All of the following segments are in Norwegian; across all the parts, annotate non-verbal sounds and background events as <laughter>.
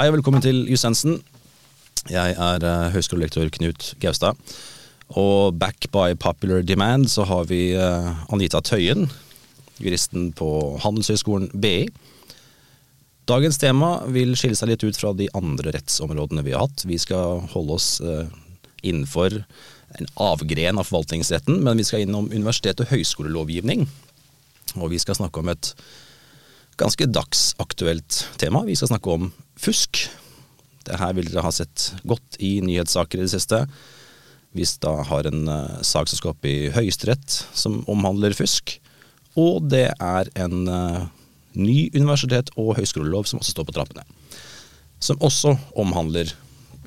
Hei og velkommen til Jussensen. Jeg er uh, høyskolelektor Knut Gaustad. Og back by popular demand så har vi uh, Anita Tøyen, juristen på Handelshøyskolen BI. Dagens tema vil skille seg litt ut fra de andre rettsområdene vi har hatt. Vi skal holde oss uh, innenfor en avgren av forvaltningsretten, men vi skal innom universitet- og høyskolelovgivning. Og vi skal snakke om et ganske dagsaktuelt tema. Vi skal snakke om fusk. Det her vil dere ha sett godt i nyhetssaker i det siste. Hvis da har en uh, sak som skal opp i Høyesterett som omhandler fusk. Og det er en uh, ny universitet- og høyskolelov som også står på trappene. Som også omhandler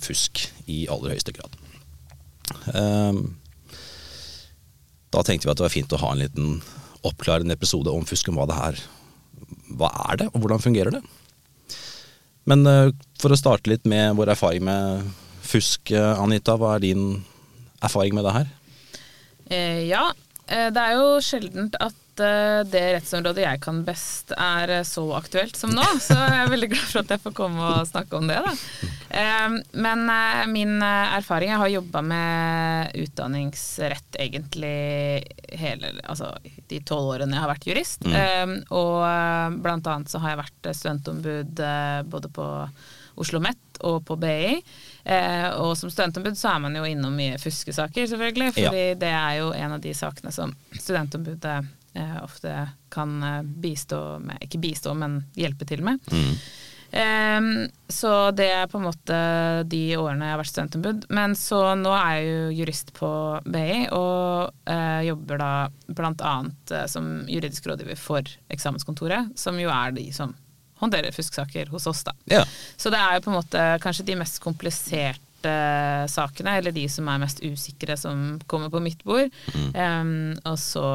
fusk i aller høyeste grad. Um, da tenkte vi at det var fint å ha en liten oppklarende episode om fusk, om hva det her Hva er det, og hvordan fungerer det? Men uh, for å starte litt med vår erfaring med fusk, uh, Anita. Hva er din erfaring med det her? Eh, ja, eh, det er jo sjeldent at det rettsområdet jeg kan best, er så aktuelt som nå. Så jeg er veldig glad for at jeg får komme og snakke om det. Da. Men min erfaring Jeg har jobba med utdanningsrett egentlig hele Altså de tolv årene jeg har vært jurist. Mm. Og blant annet så har jeg vært studentombud både på Oslo OsloMet og på BI. Eh, og som studentombud så er man jo innom mye fuskesaker, selvfølgelig. Fordi ja. det er jo en av de sakene som studentombudet eh, ofte kan eh, bistå med Ikke bistå, men hjelpe til med. Mm. Um, så det er på en måte de årene jeg har vært studentombud. Men så nå er jeg jo jurist på BI, og uh, jobber da bl.a. Uh, som juridisk rådgiver for eksamenskontoret, som jo er de som håndterer fusksaker hos oss, da. Ja. Så det er jo på en måte kanskje de mest kompliserte sakene, eller de som er mest usikre, som kommer på mitt bord. Mm. Um, og så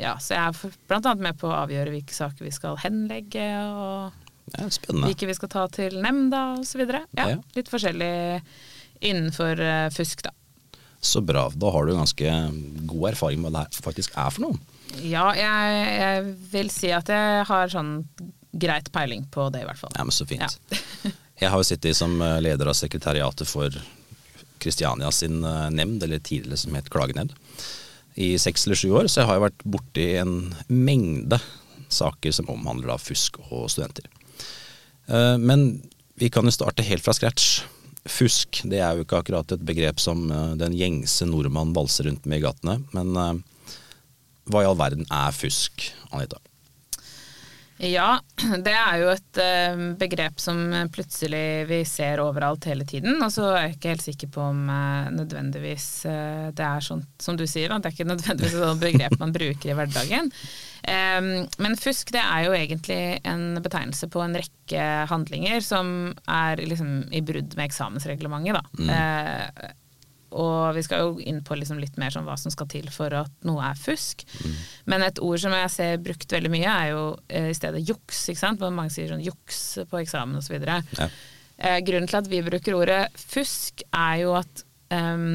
ja, så jeg er annet med på å avgjøre hvilke saker vi skal henlegge, og ja, hvilke vi skal ta til nemnda osv. Ja, ja, litt forskjellig innenfor uh, fusk, da. Så bra. Da har du ganske god erfaring med hva det faktisk er for noe. Ja, jeg, jeg vil si at jeg har sånn greit peiling på det, i hvert fall. Ja, men Så fint. Ja. <laughs> jeg har jo sittet som eh, leder av sekretariatet for Kristiania sin eh, nemnd, eller tidligere som het klagenemnd, i seks eller sju år. Så jeg har jo vært borti en mengde saker som omhandler da fusk og studenter. Eh, men vi kan jo starte helt fra scratch. Fusk det er jo ikke akkurat et begrep som den gjengse nordmann valser rundt med i gatene. Men hva i all verden er fusk, Anita? Ja, <clears throat> det er jo et uh, begrep som plutselig vi ser overalt hele tiden. Og så er jeg ikke helt sikker på om uh, nødvendigvis det er sånn som du sier, at det er ikke <laughs> nødvendigvis et begrep man bruker i hverdagen. Men fusk det er jo egentlig en betegnelse på en rekke handlinger som er liksom i brudd med eksamensreglementet. Da. Mm. Og vi skal jo inn på liksom litt mer sånn hva som skal til for at noe er fusk. Mm. Men et ord som jeg ser brukt veldig mye, er jo eh, i stedet juks. ikke sant? Mange sier sånn juks på eksamen osv. Ja. Eh, grunnen til at vi bruker ordet fusk, er jo at eh,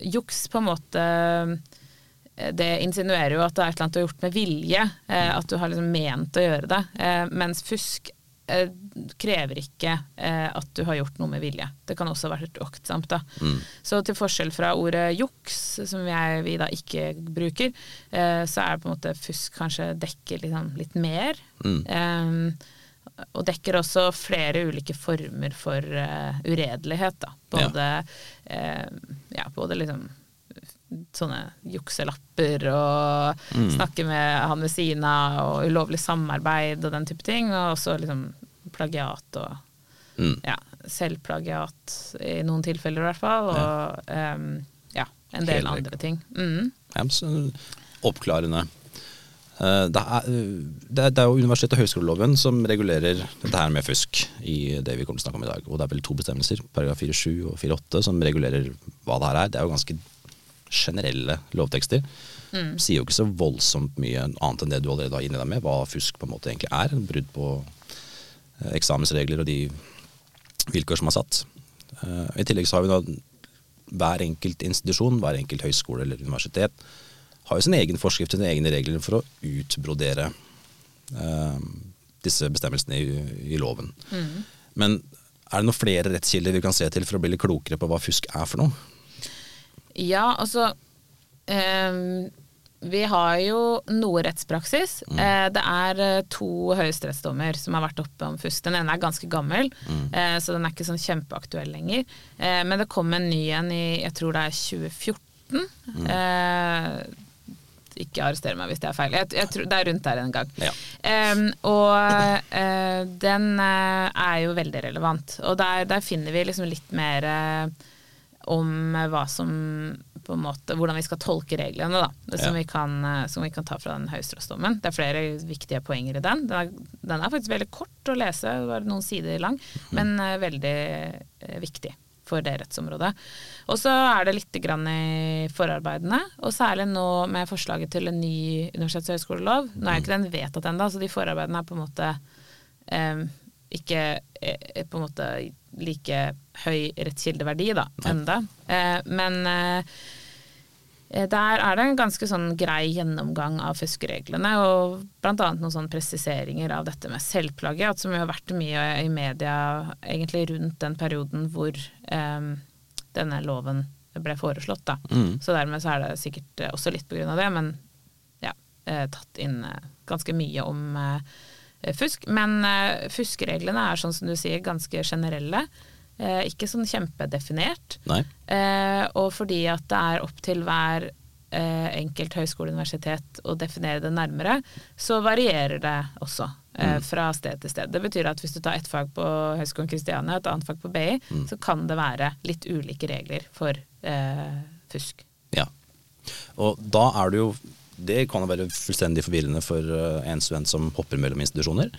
juks på en måte eh, det insinuerer jo at det er et eller annet du har gjort med vilje. Eh, at du har liksom ment å gjøre det. Eh, mens fusk krever ikke eh, at du har gjort noe med vilje. Det kan også være uaktsomt. da. Mm. Så til forskjell fra ordet juks, som jeg, vi da ikke bruker, eh, så er det på en måte fusk kanskje dekker liksom litt mer. Mm. Um, og dekker også flere ulike former for uh, uredelighet. da. Både, ja. Uh, ja, både liksom sånne jukselapper og mm. snakke med han ved siden av og ulovlig samarbeid og den type ting. Og også liksom plagiat og mm. ja, selvplagiat i noen tilfeller i hvert fall. Og ja, um, ja en del Hele. andre ting. Mm. Oppklarende. Eh, det er, det er, jo universitet- og høyskoleloven som regulerer dette her med fusk i det vi kommer til å snakke om i dag. Og det er vel to bestemmelser, paragraf 4-7 og 4-8, som regulerer hva det her er. Det er jo ganske generelle lovtekster. Mm. Sier jo ikke så voldsomt mye annet enn det du allerede har deg med, hva fusk på en måte egentlig er. Brudd på Eh, eksamensregler og de vilkår som er satt. Eh, I tillegg så har vi da hver enkelt institusjon, hver enkelt høyskole eller universitet har jo sin egen forskrift, sine egne regler for å utbrodere uh, disse bestemmelsene i, i loven. Mm. Men er det noen flere rettskilder vi kan se til for å bli litt klokere på hva fusk er for noe? Ja, altså um, Vi har jo noe rettspraksis. Eh, det er eh, to høyesterettsdommer som har vært oppe om fusk. Den ene er ganske gammel, eh, så den er ikke sånn kjempeaktuell lenger. Uh, men det kom en ny en i jeg tror det er 2014. Eh, ikke arrester meg hvis det er feil. Jeg, jeg tror, det er rundt der en gang. Ja. Um, og uh, den uh, er jo veldig relevant. Og der, der finner vi liksom litt mer eh, om hva som på en måte, Hvordan vi skal tolke reglene, da. Som, Ja. vi kan, eh, som vi kan ta fra den høyesterettsdommen. Det er flere viktige poenger i den. Den er, den er faktisk veldig kort å lese, bare noen sider lang, men uh, veldig uh, viktig for det rettsområdet. Og så er det litt grann i forarbeidene, og særlig nå med forslaget til en ny universitets- og høyskolelov. Nå er ikke den vedtatt ennå, så de forarbeidene er på en måte um, ikke på en måte like høy rettskildeverdi da, enda. Eh, men eh, Eh, Der er det en ganske sånn grei gjennomgang av fuskereglene, og bl.a. noen sånne presiseringer av dette med selvplagiat, som jo har vært mye i media egentlig rundt den perioden hvor eh, denne loven ble foreslått. Da. Mm. Så dermed så er det sikkert også litt på grunn av det, men ja, eh, tatt inn ganske mye om eh, fusk. Men eh, fuskereglene er sånn som du sier, ganske generelle. Eh, ikke sånn kjempedefinert. Nei? Eh, og fordi at det er opp til hver eh, enkelt høyskole universitet å definere det nærmere, så varierer det også Mm. fra sted til sted. Det betyr at hvis du tar ett fag på Høgskolen Kristiania og et annet fag på BI, så kan det være litt ulike regler for eh, fusk. Ja. Og da er det jo Det kan være fullstendig forvirrende for eh, en student som hopper mellom institusjoner.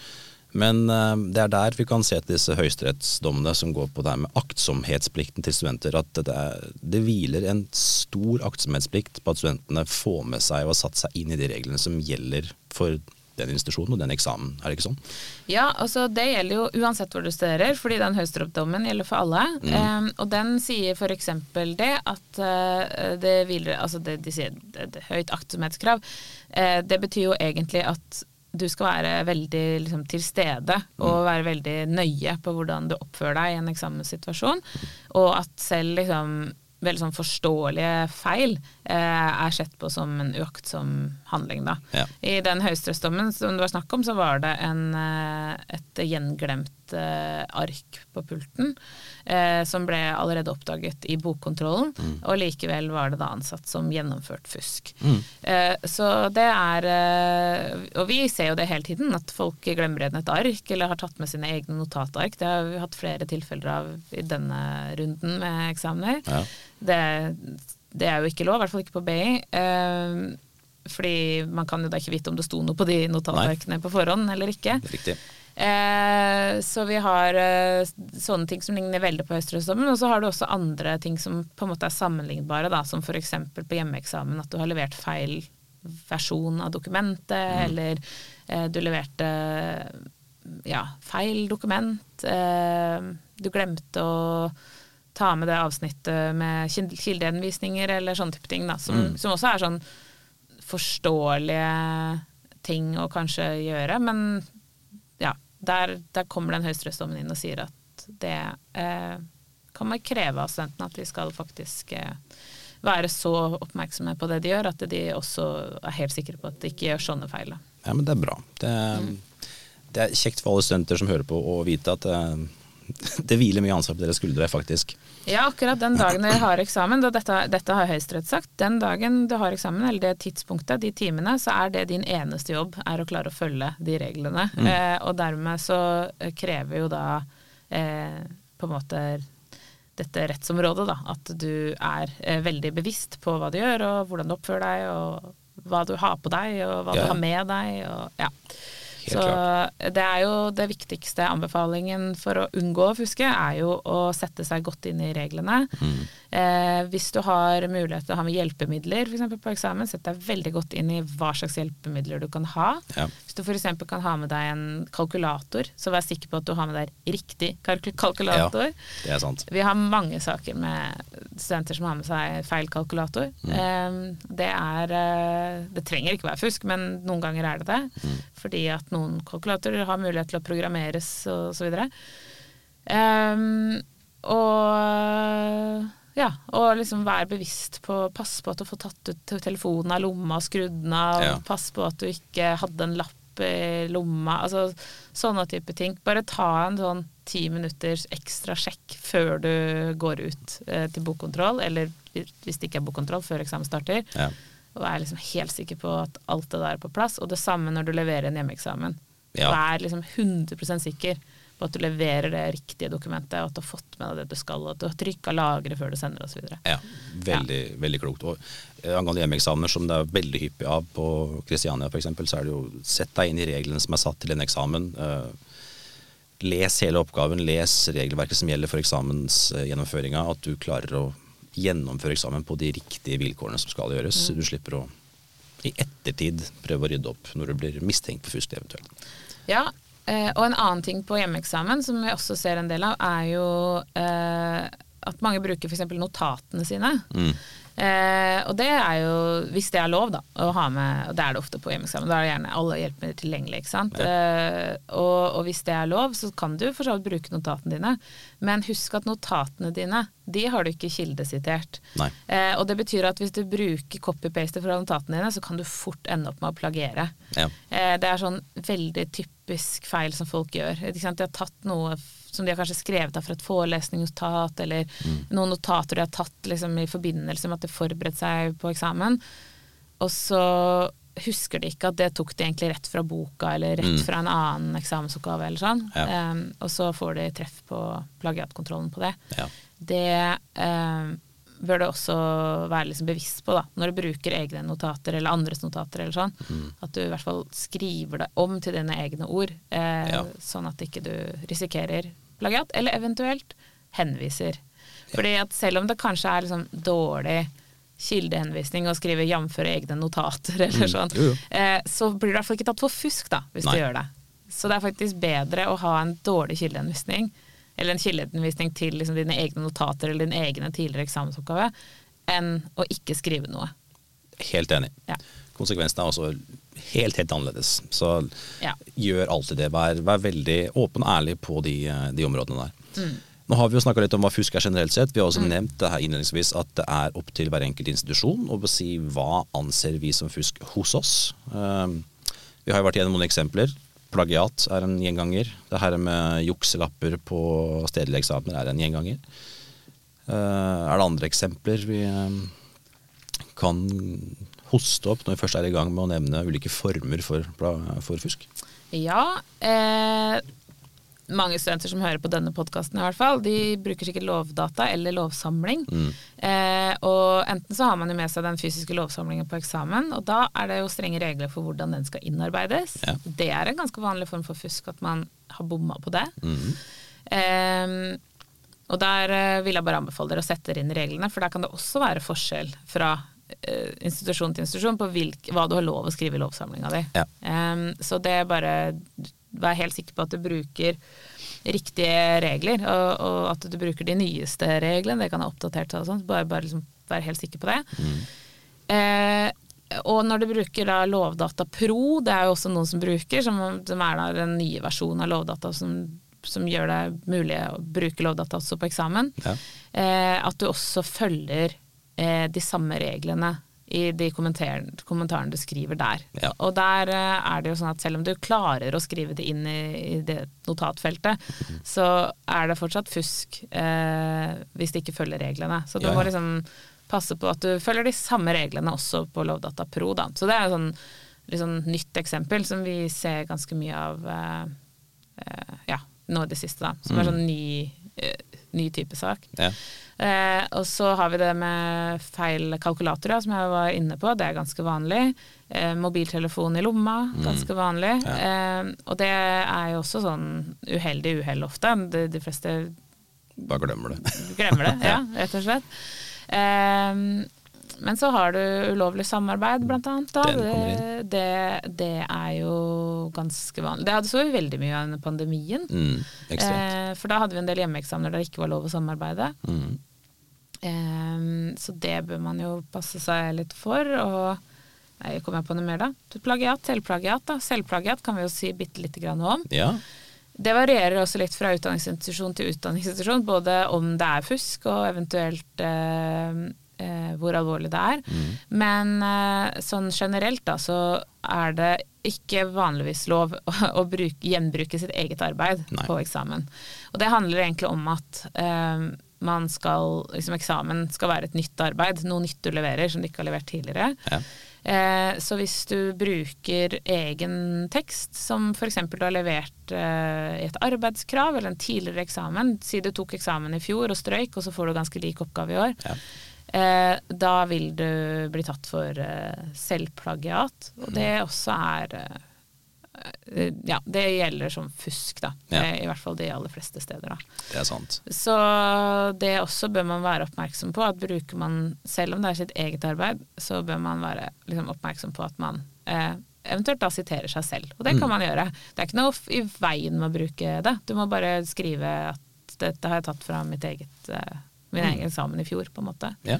Men eh, det er der vi kan se til disse høyesterettsdommene som går på det her med aktsomhetsplikten til studenter. At det, er, det hviler en stor aktsomhetsplikt på at studentene får med seg og har satt seg inn i de reglene som gjelder for den institusjonen og den eksamen. Er det ikke sånn? Ja, altså det gjelder jo uansett hvor du studerer, fordi den høyesterettsdommen gjelder for alle. Eh, og den sier f.eks. det at uh, det hviler Altså det, de sier det, det, høyt aktsomhetskrav. uh, det betyr jo egentlig at du skal være veldig liksom, til stede og være veldig nøye på hvordan du oppfører deg i en eksamenssituasjon. Og at selv liksom veldig sånn forståelige feil eh, er sett på som en uaktsom handling, da. Ja. I den høyesterettsdommen som det var snakk om, så var det en, eh, et gjenglemt eh, ark på pulten eh, som ble allerede oppdaget i bokkontrollen, og likevel var det da ansatt som gjennomført fusk. Eh, så det er eh, Og vi ser jo det hele tiden, at folk glemmer igjen et ark eller har tatt med sine egne notatark. Det har vi hatt flere tilfeller av i denne runden med eksamener. Ja. Det, det er jo ikke lov, i hvert fall ikke på BI. Eh, fordi man kan jo da ikke vite om det sto noe på de notatarkene på forhånd eller ikke. Riktig. Eh, så vi har eh, sånne ting som ligner veldig på høyesterettsdommen, og så har du også andre ting som på en måte er sammenlignbare, da, som f.eks. på hjemmeeksamen at du har levert feil versjon av dokumentet, eller eh, du leverte ja, feil dokument, eh, du glemte å ta med det avsnittet med kil- kildehenvisninger eller sånne type ting, da, som, som også er sånn forståelige ting å kanskje gjøre, men ja, der, der kommer den høyesterettsdommen inn og sier at det eh, kan man kreve av studentene, at de skal faktisk eh, være så oppmerksomme på det de gjør, at de også er helt sikre på at de ikke gjør sånne feil. Ja, men det er bra. Det, det er kjekt for alle studenter som hører på å vite at det, <laughs> det hviler mye ansvar på deres skuldre, faktisk. Ja, akkurat den dagen dere har eksamen, og dette, dette har Høyesterett sagt, den dagen du har eksamen, eller det tidspunktet, de timene, så er det din eneste jobb, er å klare å følge de reglene. Eh, og dermed så eh, krever jo da eh, på en måte dette rettsområdet, da, at du er eh, veldig bevisst på hva du gjør, og hvordan du oppfører deg, og hva du har på deg, og hva Ja. du har med deg, og ja. Helt så klart. det er jo det viktigste anbefalingen for å unngå å fuske, er jo å sette seg godt inn i reglene. Mm. Eh, hvis du har mulighet til å ha med hjelpemidler eksempel på eksamen, sett deg veldig godt inn i hva slags hjelpemidler du kan ha. Ja. Hvis du f.eks. kan ha med deg en kalkulator, så vær sikker på at du har med deg riktig kalk- kalkulator. Det er sant. Vi har mange saker med studenter som har med seg feil kalkulator. Eh, det er eh, Det trenger ikke være fusk, men noen ganger er det det. Fordi at noen kalkulatorer har mulighet til å programmeres og så videre. Um, og ja, og liksom være bevisst på Pass på at du får tatt ut telefonen av lomma og skrudd den av. Ja. Pass på at du ikke hadde en lapp i lomma. Altså sånne type ting. Bare ta en sånn ti minutters ekstra sjekk før du går ut eh, til bokkontroll, eller hvis det ikke er bokkontroll, før eksamen starter. Ja. Og er liksom helt sikker på at alt det der er på plass. Og det samme når du leverer en hjemmeeksamen. Ja. Vær liksom 100% sikker på at du leverer det riktige dokumentet, og at du har fått med deg det du skal, og at du har trykka lagre før du sender osv. Ja, veldig, veldig klokt. Og eh, angående hjemmeeksamener, som det er veldig hyppig av på Kristiania f.eks., så er det jo sett deg inn i reglene som er satt til en eksamen. Eh, les hele oppgaven, les regelverket som gjelder for eksamensgjennomføringa, at du klarer å gjennomføre eksamen på de riktige vilkårene som skal gjøres. Du slipper å i ettertid prøve å rydde opp når du blir mistenkt for fusk eventuelt. Ja, eh, og en annen ting på hjemmeeksamen som vi også ser en del av, er jo eh, at mange bruker f.eks. notatene sine. Mm. Eh, og det er jo, hvis det er lov, da, å ha med Og det er det ofte på hjemmeeksamen. Da er det gjerne alle hjelpemidler tilgjengelig. ikke sant? Eh, og, og hvis det er lov, så kan du for så vidt bruke notatene dine. Men husk at notatene dine, de har du ikke kildesitert. Eh, og det betyr at hvis du bruker copy-paste fra notatene dine, så kan du fort ende opp med å plagiere. Ja. Eh, det er sånn veldig typisk feil som folk gjør. De har tatt noe som de har kanskje skrevet av fra et forelesningsnotat, eller noen notater de har tatt liksom, i forbindelse med at de forberedte seg på eksamen. Og så husker de ikke at det tok de egentlig rett fra boka, eller rett Mm. fra en annen eksamensoppgave, eller sånn. Ja. Um, og så får de treff på plagiatkontrollen på det. Ja. Det eh, bør du også være liksom bevisst på da, når du bruker egne notater eller andres notater. eller sånn, Mm. At du i hvert fall skriver det om til dine egne ord, eh, Ja. sånn at ikke du risikerer plagiat, eller eventuelt henviser. Fordi at selv om det kanskje er liksom dårlig kildehenvisning å skrive 'jf. egne notater', <laughs> eller Mm, sånn, eh, så blir du i hvert fall ikke tatt for fusk da, hvis Nei. du gjør det. Så det er faktisk bedre å ha en dårlig kildehenvisning, eller en kildehenvisning til liksom dine egne notater eller din egne tidligere eksamensoppgave, enn å ikke skrive noe. Helt enig. Ja. Konsekvensene er også helt, helt annerledes. Så Ja. gjør alltid det. Vær, vær veldig åpen og ærlig på de, eh, de områdene der. Mm. Nå har vi jo snakka litt om hva fusk er generelt sett. Vi har også nevnt det her innledningsvis at det er opp til hver enkelt institusjon å si hva anser vi som fusk hos oss. Um, vi har jo vært gjennom noen eksempler. Plagiat er en gjenganger. Det her med jukselapper på stedlige eksamener er en gjenganger. Uh, er det andre eksempler vi um, kan hoste opp når vi først er i gang med å nevne ulike former for, for fusk? Ja, eh, mange studenter som hører på denne podkasten i hvert fall, de bruker sikkert lovdata eller lovsamling. Mm. Eh, og enten så har man jo med seg den fysiske lovsamlingen på eksamen, og da er det jo strenge regler for hvordan den skal innarbeides. Ja. Det er en ganske vanlig form for fusk at man har bomma på det. Mm. Eh, og der eh, vil jeg bare anbefale dere å sette dere inn reglene, for der kan det også være forskjell fra eh, institusjon til institusjon på hvilk, hva du har lov å skrive i lovsamlinga di. Ja. Eh, så det er bare Vær helt sikker på at du bruker riktige regler, og, og at du bruker de nyeste reglene. Det kan være oppdatert og sånt. Bare, bare liksom være helt sikker på det. Mm. Eh, og når du bruker da Lovdata Pro, det er jo også noen som bruker, som, som er da den nye versjonen av Lovdata som, som gjør det mulig å bruke Lovdata også på eksamen, Ja. eh, at du også følger eh, de samme reglene i de kommentarene, du skriver der. Ja. Og der eh, er det jo sånn at selv om du klarer å skrive det inn i, det notatfeltet, så er det fortsatt fusk eh, hvis det ikke følger reglene. Så du Ja, må liksom passe på at du følger de samme reglene også på Lovdata Pro. Da. Så det er et sånn, sånn nytt eksempel som vi ser ganske mye av eh, eh, ja, nå i det siste. Da. Som er Mm. sånn ny, eh, ny type sak. Ja. Eh, og så har vi det med feil kalkulatorer, som jeg var inne på. Det er ganske vanlig. Eh, mobiltelefon i lomma, ganske vanlig. Ja. Eh, og det er jo også sånn uheldig uhell ofte. De, de fleste Bare glemmer det. <laughs> glemmer det, ja, rett og slett. Eh, men så har du ulovlig samarbeid, blant annet. Da. Det, det, det er jo ganske vanlig. Det hadde så vi veldig mye under pandemien. Mm. Eh, for da hadde vi en del hjemmeeksamener der det ikke var lov å samarbeide. Mm. Så det bør man jo passe seg litt for. Og nei, kommer jeg på noe mer, da? Plagiat, selvplagiat. da. Selvplagiat kan vi jo si bitte lite grann om. Ja. det varierer også litt fra utdanningsinstitusjon til utdanningsinstitusjon, både om det er fusk og eventuelt eh, eh, hvor alvorlig det er. Mm. Men eh, sånn generelt da, så er det ikke vanligvis lov å, <laughs> å bruke, gjenbruke sitt eget arbeid Nei. på eksamen. Og det handler egentlig om at eh, man skal, liksom eksamen skal være et nytt arbeid, noe nytt du leverer som du ikke har levert tidligere. Ja. Eh, så hvis du bruker egen tekst, som f.eks. du har levert eh, i et arbeidskrav eller en tidligere eksamen, si du tok eksamen i fjor og strøyk, og så får du ganske lik oppgave i år, Ja. eh, da vil du bli tatt for eh, selvplagiat. Og det også er eh, Ja, det gjelder som fusk, da. Ja. Eh, I hvert fall de aller fleste steder, da. Det er sant. Så det også bør man være oppmerksom på. At bruker man, selv om det er sitt eget arbeid, så bør man være liksom, oppmerksom på at man eh, eventuelt da siterer seg selv. Og det kan Mm. man gjøre. Det er ikke noe i veien med å bruke det. Du må bare skrive at dette har jeg tatt fra mitt eget, eh, min Mm. egen eksamen i fjor, på en måte. Ja.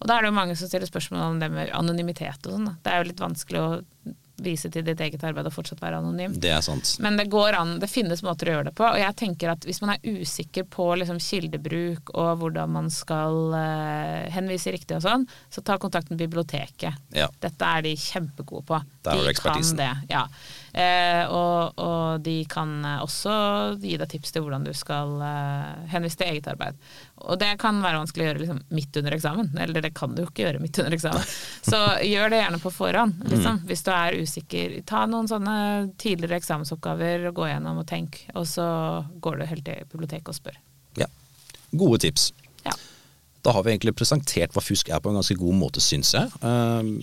Og da er det jo mange som stiller spørsmål om det med anonymitet og sånn. Det er jo litt vanskelig å vise til ditt eget arbeid og fortsatt være anonym. Det er sant. Men det går an, det finnes måter å gjøre det på. Og jeg tenker at hvis man er usikker på liksom, kildebruk og hvordan man skal uh, henvise riktig og sånn, så ta kontakt med biblioteket. Ja. Dette er de kjempegode på. Der har du ekspertisen. kan det. Ja. Uh, og, og de kan eh, også gi deg tips til hvordan du skal uh, henvise til eget arbeid. Og det kan være vanskelig å gjøre liksom, midt under eksamen. Eller det kan du jo ikke gjøre midt under eksamen. Så gjør det gjerne på forhånd. Liksom. Hvis du er usikker. Ta noen sånne tidligere eksamensoppgaver og gå gjennom og tenk. Og så går du helt til biblioteket og spør. Ja. Gode tips. Ja. Da har vi egentlig presentert hva fusk er på en ganske god måte, syns jeg. Um,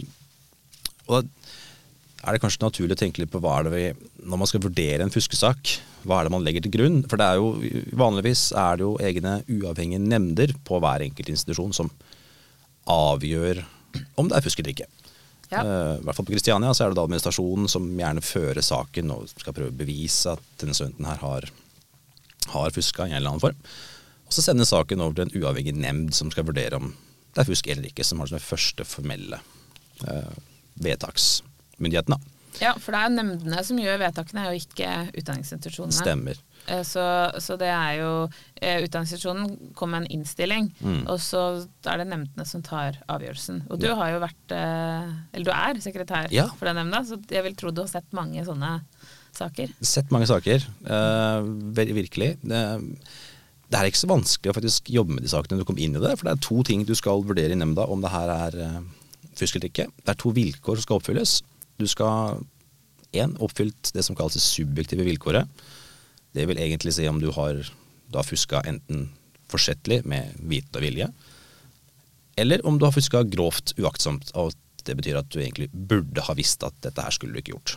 og da er det kanskje naturlig å tenke litt på hva er det vi Når man skal vurdere en fuskesak, hva er det man legger til grunn? For det er jo vanligvis er det jo egne uavhengige nemnder på hver enkelt institusjon som avgjør om det er fusk eller ikke. Ja. Uh, I hvert fall på Kristiania så er det da administrasjonen som gjerne fører saken og skal prøve å bevise at denne studenten her har, har fuska i en eller annen form. Og så sendes saken over til en uavhengig nemnd som skal vurdere om det er fusk eller ikke, som har den første formelle uh, vedtaksmyndigheten. da. Ja, for det er nemndene som gjør vedtakene, og ikke utdanningsinstitusjonene. Stemmer. Eh, Så, så det er jo eh, Utdanningsinstitusjonen kom med en innstilling, Mm. og så er det nemndene som tar avgjørelsen. Og du Ja. har jo vært eh, Eller du er sekretær Ja. for den nemnda, så jeg vil tro du har sett mange sånne saker. Sett mange saker. uh, virkelig. Det, det er ikke så vanskelig å faktisk jobbe med de sakene når du kommer inn i det. For det er to ting du skal vurdere i nemnda om det her er eh, fusk eller ikke. Det er to vilkår som skal oppfylles. Du skal én oppfylt det som kalles det subjektive vilkåret. Det vil egentlig si om du har, da fuska enten forsettlig med viten og vilje, eller om du har fuska grovt uaktsomt. Og det betyr at du egentlig burde ha visst at dette her skulle du ikke gjort.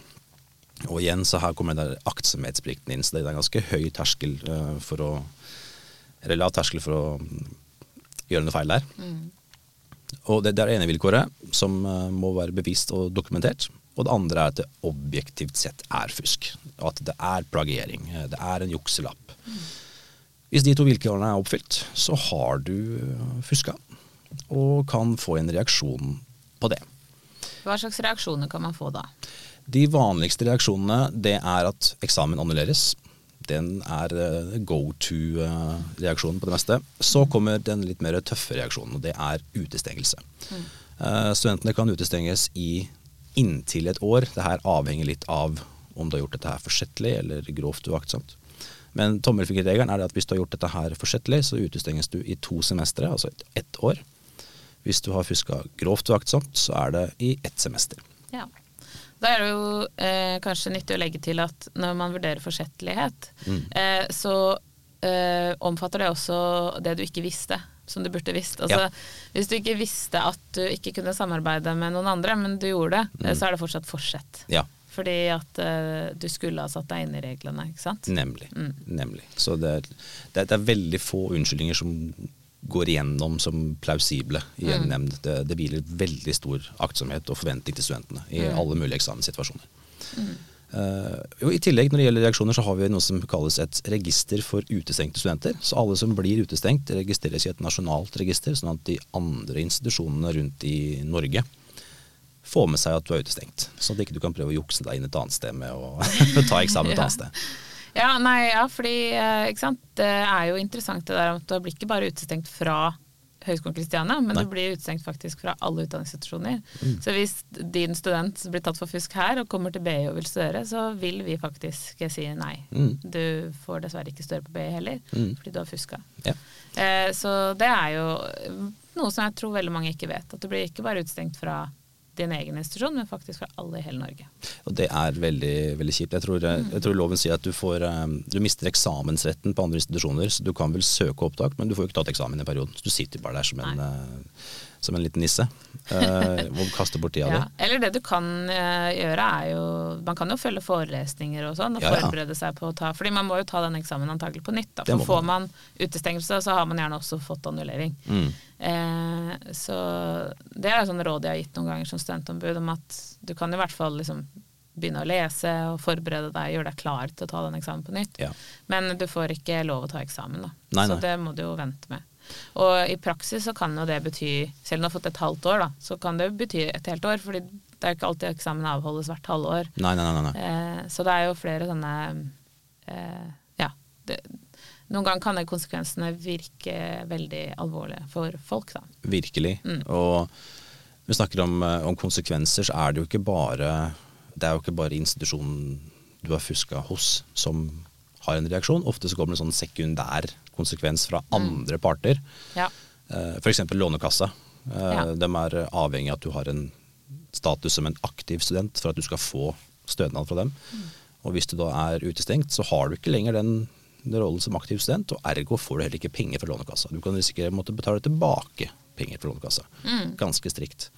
Og igjen så her kommer den der aktsomhetsplikten inn, så det er en ganske høy terskel eh, for å Eller lav terskel for å mm, gjøre noe feil der. Og det, det er ene vilkåret, som eh, må være bevisst og dokumentert. Og det andre er at det objektivt sett er fusk. At det er plagiering. eh, Det er en jukselapp. Hvis de to vilkårene er oppfylt, så har du eh, fuska. Og kan få en reaksjon på det. Hva slags reaksjoner kan man få da? De vanligste reaksjonene det er at eksamen annulleres. Den er eh, go to-reaksjonen på det meste. Så kommer den litt mer tøffe reaksjonen, og det er utestengelse. Eh, Studentene kan utestenges i inntil et år. Det her avhenger litt av om du har gjort dette her forsettlig eller grovt uaktsomt. Men tommelfingerregelen er at hvis du har gjort dette her forsettlig, så utestenges du i to semestre, altså ett år. Hvis du har fuska grovt uaktsomt, så er det i ett semester. Ja. Da er det jo eh, kanskje nyttig å legge til at når man vurderer forsettlighet, Mm. eh, så eh, omfatter det også det du ikke visste, som du burde visst. Altså, Ja. Hvis du ikke visste at du ikke kunne samarbeide med noen andre, men du gjorde det, Mm. så er det fortsatt fortsett. Ja, Fordi at uh, du skulle ha satt deg inn i reglene, ikke sant? Nemlig. Mm. nemlig. Så det, er- det, er- det er veldig få unnskyldninger som går igjennom som plausible i en Mm. nemnd. Det, det hviler veldig stor aktsomhet og forventning til studentene i Mm. alle mulige eksamenssituasjoner. Jo, I tillegg når det gjelder reaksjoner, så har vi noe som kalles et register for utestengte studenter. Så alle som blir utestengt, registreres i et nasjonalt register, sånn at de andre institusjonene rundt i Norge får med seg at du er utestengt. Sånn at ikke du kan prøve å jukse deg inn et annet sted med å <laughs> ta eksamen et annet sted. Ja, nei, ja, fordi eh, det er jo interessant det der at du blir ikke bare utestengt fra Høgskolen Kristiania, men Nei. du blir utestengt faktisk fra alle utdanningsinstitusjoner. Så hvis din student blir tatt for fusk her og kommer til BI og vil studere, så vil vi faktisk si nei. Mm. Du får dessverre ikke studere på BI heller, Mm. fordi du har fuska. Ja. Eh, så det er jo noe som jeg tror veldig mange ikke vet. At du blir ikke bare utestengt fra din egen institusjon, men faktisk for alle i hele Norge. Og det er veldig, veldig kjipt. Jeg tror, mm. jeg tror loven sier at du, får, eh, du mister eksamensretten på andre institusjoner. Så du kan vel søke opptak, men du får jo ikke tatt eksamen i perioden. Så du sitter bare der som en, eh, som en liten nisse eh, <laughs> du kaster bort tida Ja. di. Eller det du kan eh, gjøre er jo Man kan jo følge forelesninger og sånn, og Ja, ja. forberede seg på å ta Fordi man må jo ta den eksamen antagelig på nytt. Da. For får man. utestengelse, så har man gjerne også fått annullering. Mm. Eh, så det er et sånn råd jeg har gitt noen ganger som studentombud, om at du kan i hvert fall liksom begynne å lese og forberede deg, gjøre deg klar til å ta den eksamen på nytt. Men du får ikke lov å ta eksamen, da. Nei, så det må du jo vente med. Og i praksis så kan jo det bety, selv om du har fått et halvt år, da, så kan det bety et helt år. fordi det er jo ikke alltid eksamen avholdes hvert halvår. Nei, nei, nei. nei. Eh, så det er jo flere sånne eh, Ja. Det, noen ganger kan det konsekvensene virke veldig alvorlige for folk, da. Virkelig. Mm. Og vi snakker om, eh, om konsekvenser, så er det jo ikke bare Det er jo ikke bare institusjonen du har fuska hos som har en reaksjon. Ofte så kommer det en sånn sekundær konsekvens fra andre parter. Ja. Eh, F.eks. Lånekassa. Eh, Ja. De er avhengig av at du har en status som en aktiv student for at du skal få stønad fra dem. Og hvis du da er utestengt, så har du ikke lenger den, den rollen som aktiv student, og ergo får du heller ikke penger fra Lånekassa. Du kan risikere å måtte betale tilbake penger fra Lånekassa. Ganske strikt.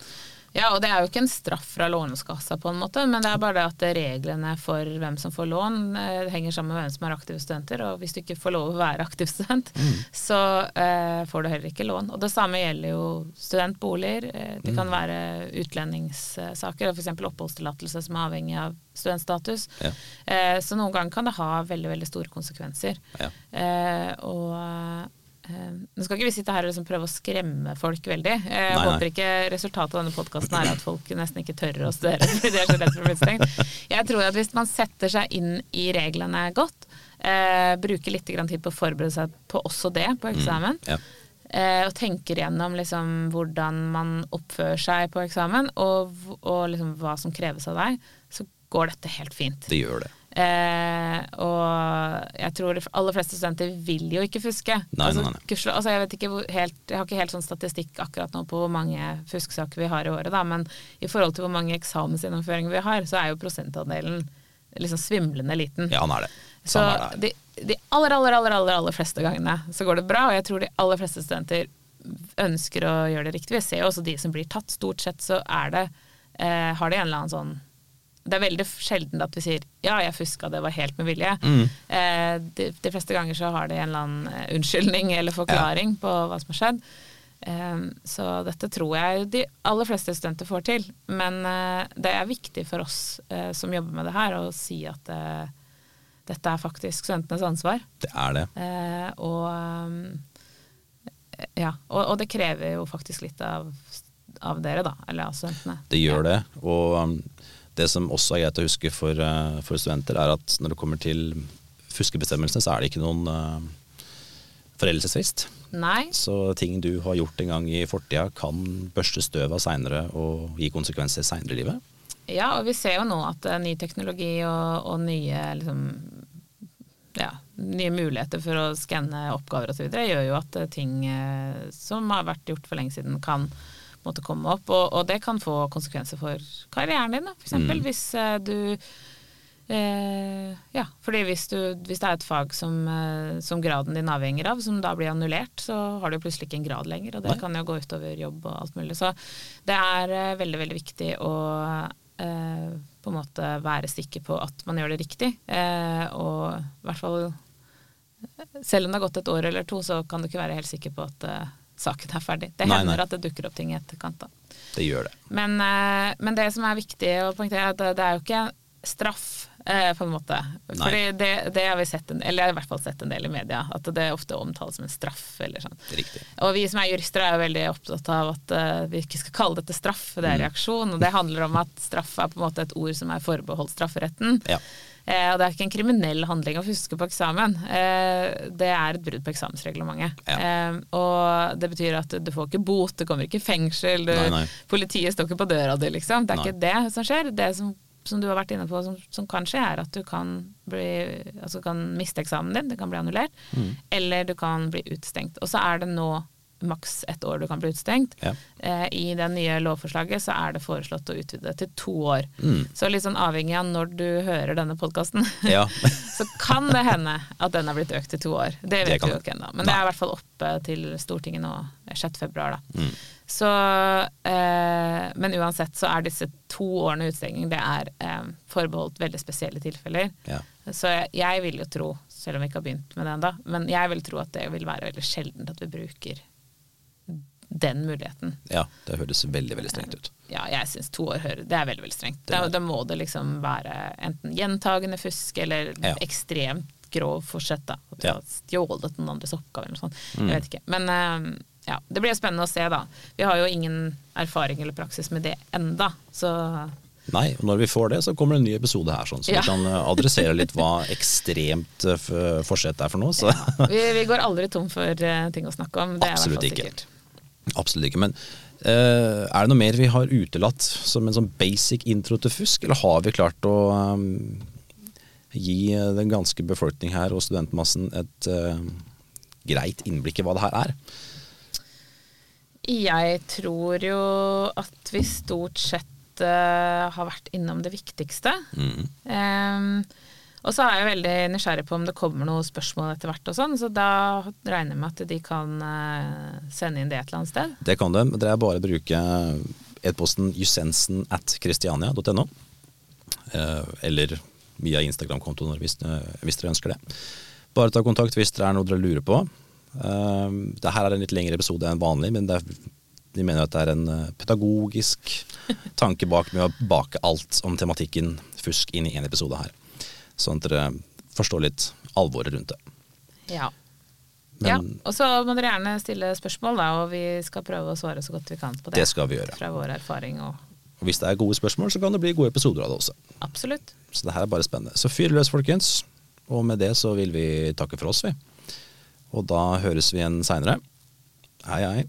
Ja, og det er jo ikke en straff fra Lånekassa på en måte, men det er bare det at reglene for hvem som får lån eh, henger sammen med hvem som er aktive studenter, og hvis du ikke får lov å være aktiv student, så eh, får du heller ikke lån. Og det samme gjelder jo studentboliger, eh, det kan være utlendingssaker, f.eks. oppholdstillatelse som er avhengig av studentstatus. Ja. Eh, så noen ganger kan det ha veldig, veldig store konsekvenser. Ja. Eh, og nå skal ikke vi sitte her og liksom prøve å skremme folk veldig. Eh, jeg Nei, nei. håper ikke resultatet av denne podkasten er at folk nesten ikke tør å studere <laughs> fordi de er så redd for å bli stengt. Jeg tror at hvis man setter seg inn i reglene godt, eh, bruker litt grann tid på å forberede seg på også det på eksamen, Ja. eh, og tenker gjennom liksom hvordan man oppfører seg på eksamen, og, og liksom hva som kreves av deg, så går dette helt fint. Det gjør det. Eh, og jeg tror de aller fleste studenter vil jo ikke fuske. Nei, altså, nei, nei. Kursler, altså, jeg, hvor helt, jeg har ikke helt sånn statistikk akkurat nå på hvor mange fuskesaker vi har i året, da, men i forhold til hvor mange eksamensgjennomføringer vi har, så er jo prosentandelen liksom svimlende liten. Ja, han er det. Så er det. de, de aller, aller, aller, aller, aller fleste gangene så går det bra, og jeg tror de aller fleste studenter ønsker å gjøre det riktig. Vi ser jo også de som blir tatt. Stort sett så er det, eh, har de en eller annen sånn Det er veldig sjelden at vi sier 'ja, jeg fuska, det var helt med vilje'. Mm. Eh, de, de fleste ganger så har de en eller annen eh, unnskyldning eller forklaring på hva som har skjedd. Eh, så dette tror jeg de aller fleste studenter får til. Men eh, det er viktig for oss eh, som jobber med det her, å si at eh, dette er faktisk studentenes ansvar. Det er det. Eh, og ja, og, og det krever jo faktisk litt av, av dere, da. Eller av studentene. Det gjør det. Og um, det som også er greit å huske for, uh, for studenter, er at når det kommer til fuskebestemmelsene, så er det ikke noen uh, foreldelsesfrist. Nei. Så ting du har gjort en gang i fortida, kan børste støv av seinere og gi konsekvenser seinere i livet. Ja, og vi ser jo nå at uh, ny teknologi og, og nye liksom ja, nye muligheter for å skanne oppgaver osv. gjør jo at eh, ting eh, som har vært gjort for lenge siden, kan måtte komme opp. Og, og det kan få konsekvenser for karrieren din, f.eks. Eksempel hvis eh, du eh, Ja, fordi hvis, du, hvis det er et fag som, eh, som graden din avhenger av, som da blir annullert, så har du plutselig ikke en grad lenger, og det Nei. kan jo gå utover jobb og alt mulig. Så det er eh, veldig, veldig viktig å eh, på en måte være sikker på at man gjør det riktig. Eh, og i hvert fall selv om det har gått et år eller to, så kan du ikke være helt sikker på at saken er ferdig. Det hender nei. at det dukker opp ting i etterkant. da. Det gjør det. Men, eh, men det som er viktig å poengtere, er at det, er jo ikke straff, eh, på en måte. For det, det har vi sett, en, eller jeg har i hvert fall sett en del i media, at det ofte omtales som en straff. eller sånn. Riktig. Og vi som er jurister er jo veldig opptatt av at eh, vi ikke skal kalle dette straff, det Mm. er reaksjon. Og det handler om at straff er på en måte et ord som er forbeholdt strafferetten. Ja. Eh, og det er ikke en kriminell handling å fuske på eksamen. Eh, det er et brudd på eksamensreglementet. Ja. Eh, og det betyr at du får ikke bot, det kommer ikke fengsel, du, Nei, nei. politiet står ikke på døra di, liksom. Det er Nei. ikke det som skjer. Det som, som du har vært inne på som, som kan skje, er at du kan, bli, altså kan miste eksamen din, det kan bli annullert, Mm. eller du kan bli utestengt. Og så er det nå maks ett år du kan bli utestengt. Ja. Eh, I det nye lovforslaget så er det foreslått å utvide det til to år. Mm. Så litt sånn avhengig av når du hører denne podkasten, <laughs> Ja. så kan det hende at den er blitt økt til to år. Det vet du vi jo ikke ennå. Men det er i hvert fall oppe til Stortinget nå 6. februar, da. Mm. Så, eh, men uansett så er disse to årene utestenging det er eh, forbeholdt veldig spesielle tilfeller. Ja. Så jeg, jeg vil jo tro, selv om vi ikke har begynt med det ennå, men jeg vil tro at det vil være veldig sjeldent at vi bruker den muligheten. ja, det høres veldig, veldig strengt ut. Ja, jeg syns to år hører Det er veldig veldig strengt. Da, da må det liksom være enten gjentagende fusk eller Ja. ekstremt grov forsett. da At du Ja. har stjålet noen andres oppgave eller noe sånt. Mm. Jeg vet ikke. Men eh, ja, det blir spennende å se, da. Vi har jo ingen erfaring eller praksis med det enda, så Nei, og når vi får det, så kommer det en ny episode her, sånn, så Ja. vi kan eh, adressere litt hva ekstremt eh, forsett er for noe. Så. vi, vi går aldri tom for eh, ting å snakke om. Det er i hvert Absolutt fall ikke. Absolutt ikke. Men uh, er det noe mer vi har utelatt som en sånn basic intro til fusk, eller har vi klart å um, gi den ganske befolkning her og studentmassen et uh, greit innblikk i hva det her er? Jeg tror jo at vi stort sett uh, har vært innom det viktigste. Mm. Ehm, og så er jeg veldig nysgjerrig på om det kommer noen spørsmål etter hvert, og sånn, så da regner jeg med at de kan eh, sende inn det et eller annet sted. Det kan de. Dere er bare å bruke e-posten jusensen at christiania.no. Eh, eller via Instagram-kontoen hvis, eh, hvis dere ønsker det. Bare ta kontakt hvis det er noe dere lurer på. Det her er en litt lengre episode enn vanlig, men er, de mener at det er en pedagogisk tanke bak med å bake alt om tematikken fusk inn i én episode her. Sånn at dere forstår litt alvoret rundt det. Ja. Men ja. Og så må dere gjerne stille spørsmål, da, og vi skal prøve å svare så godt vi kan på det. det skal vi gjøre. Fra vår erfaring og Og hvis det er gode spørsmål, så kan det bli gode episoder av det også. Absolutt. Så det her er bare spennende. Så fyr løs, folkens. Og med det så vil vi takke for oss, vi. Og da høres vi igjen seinere. Hei, hei.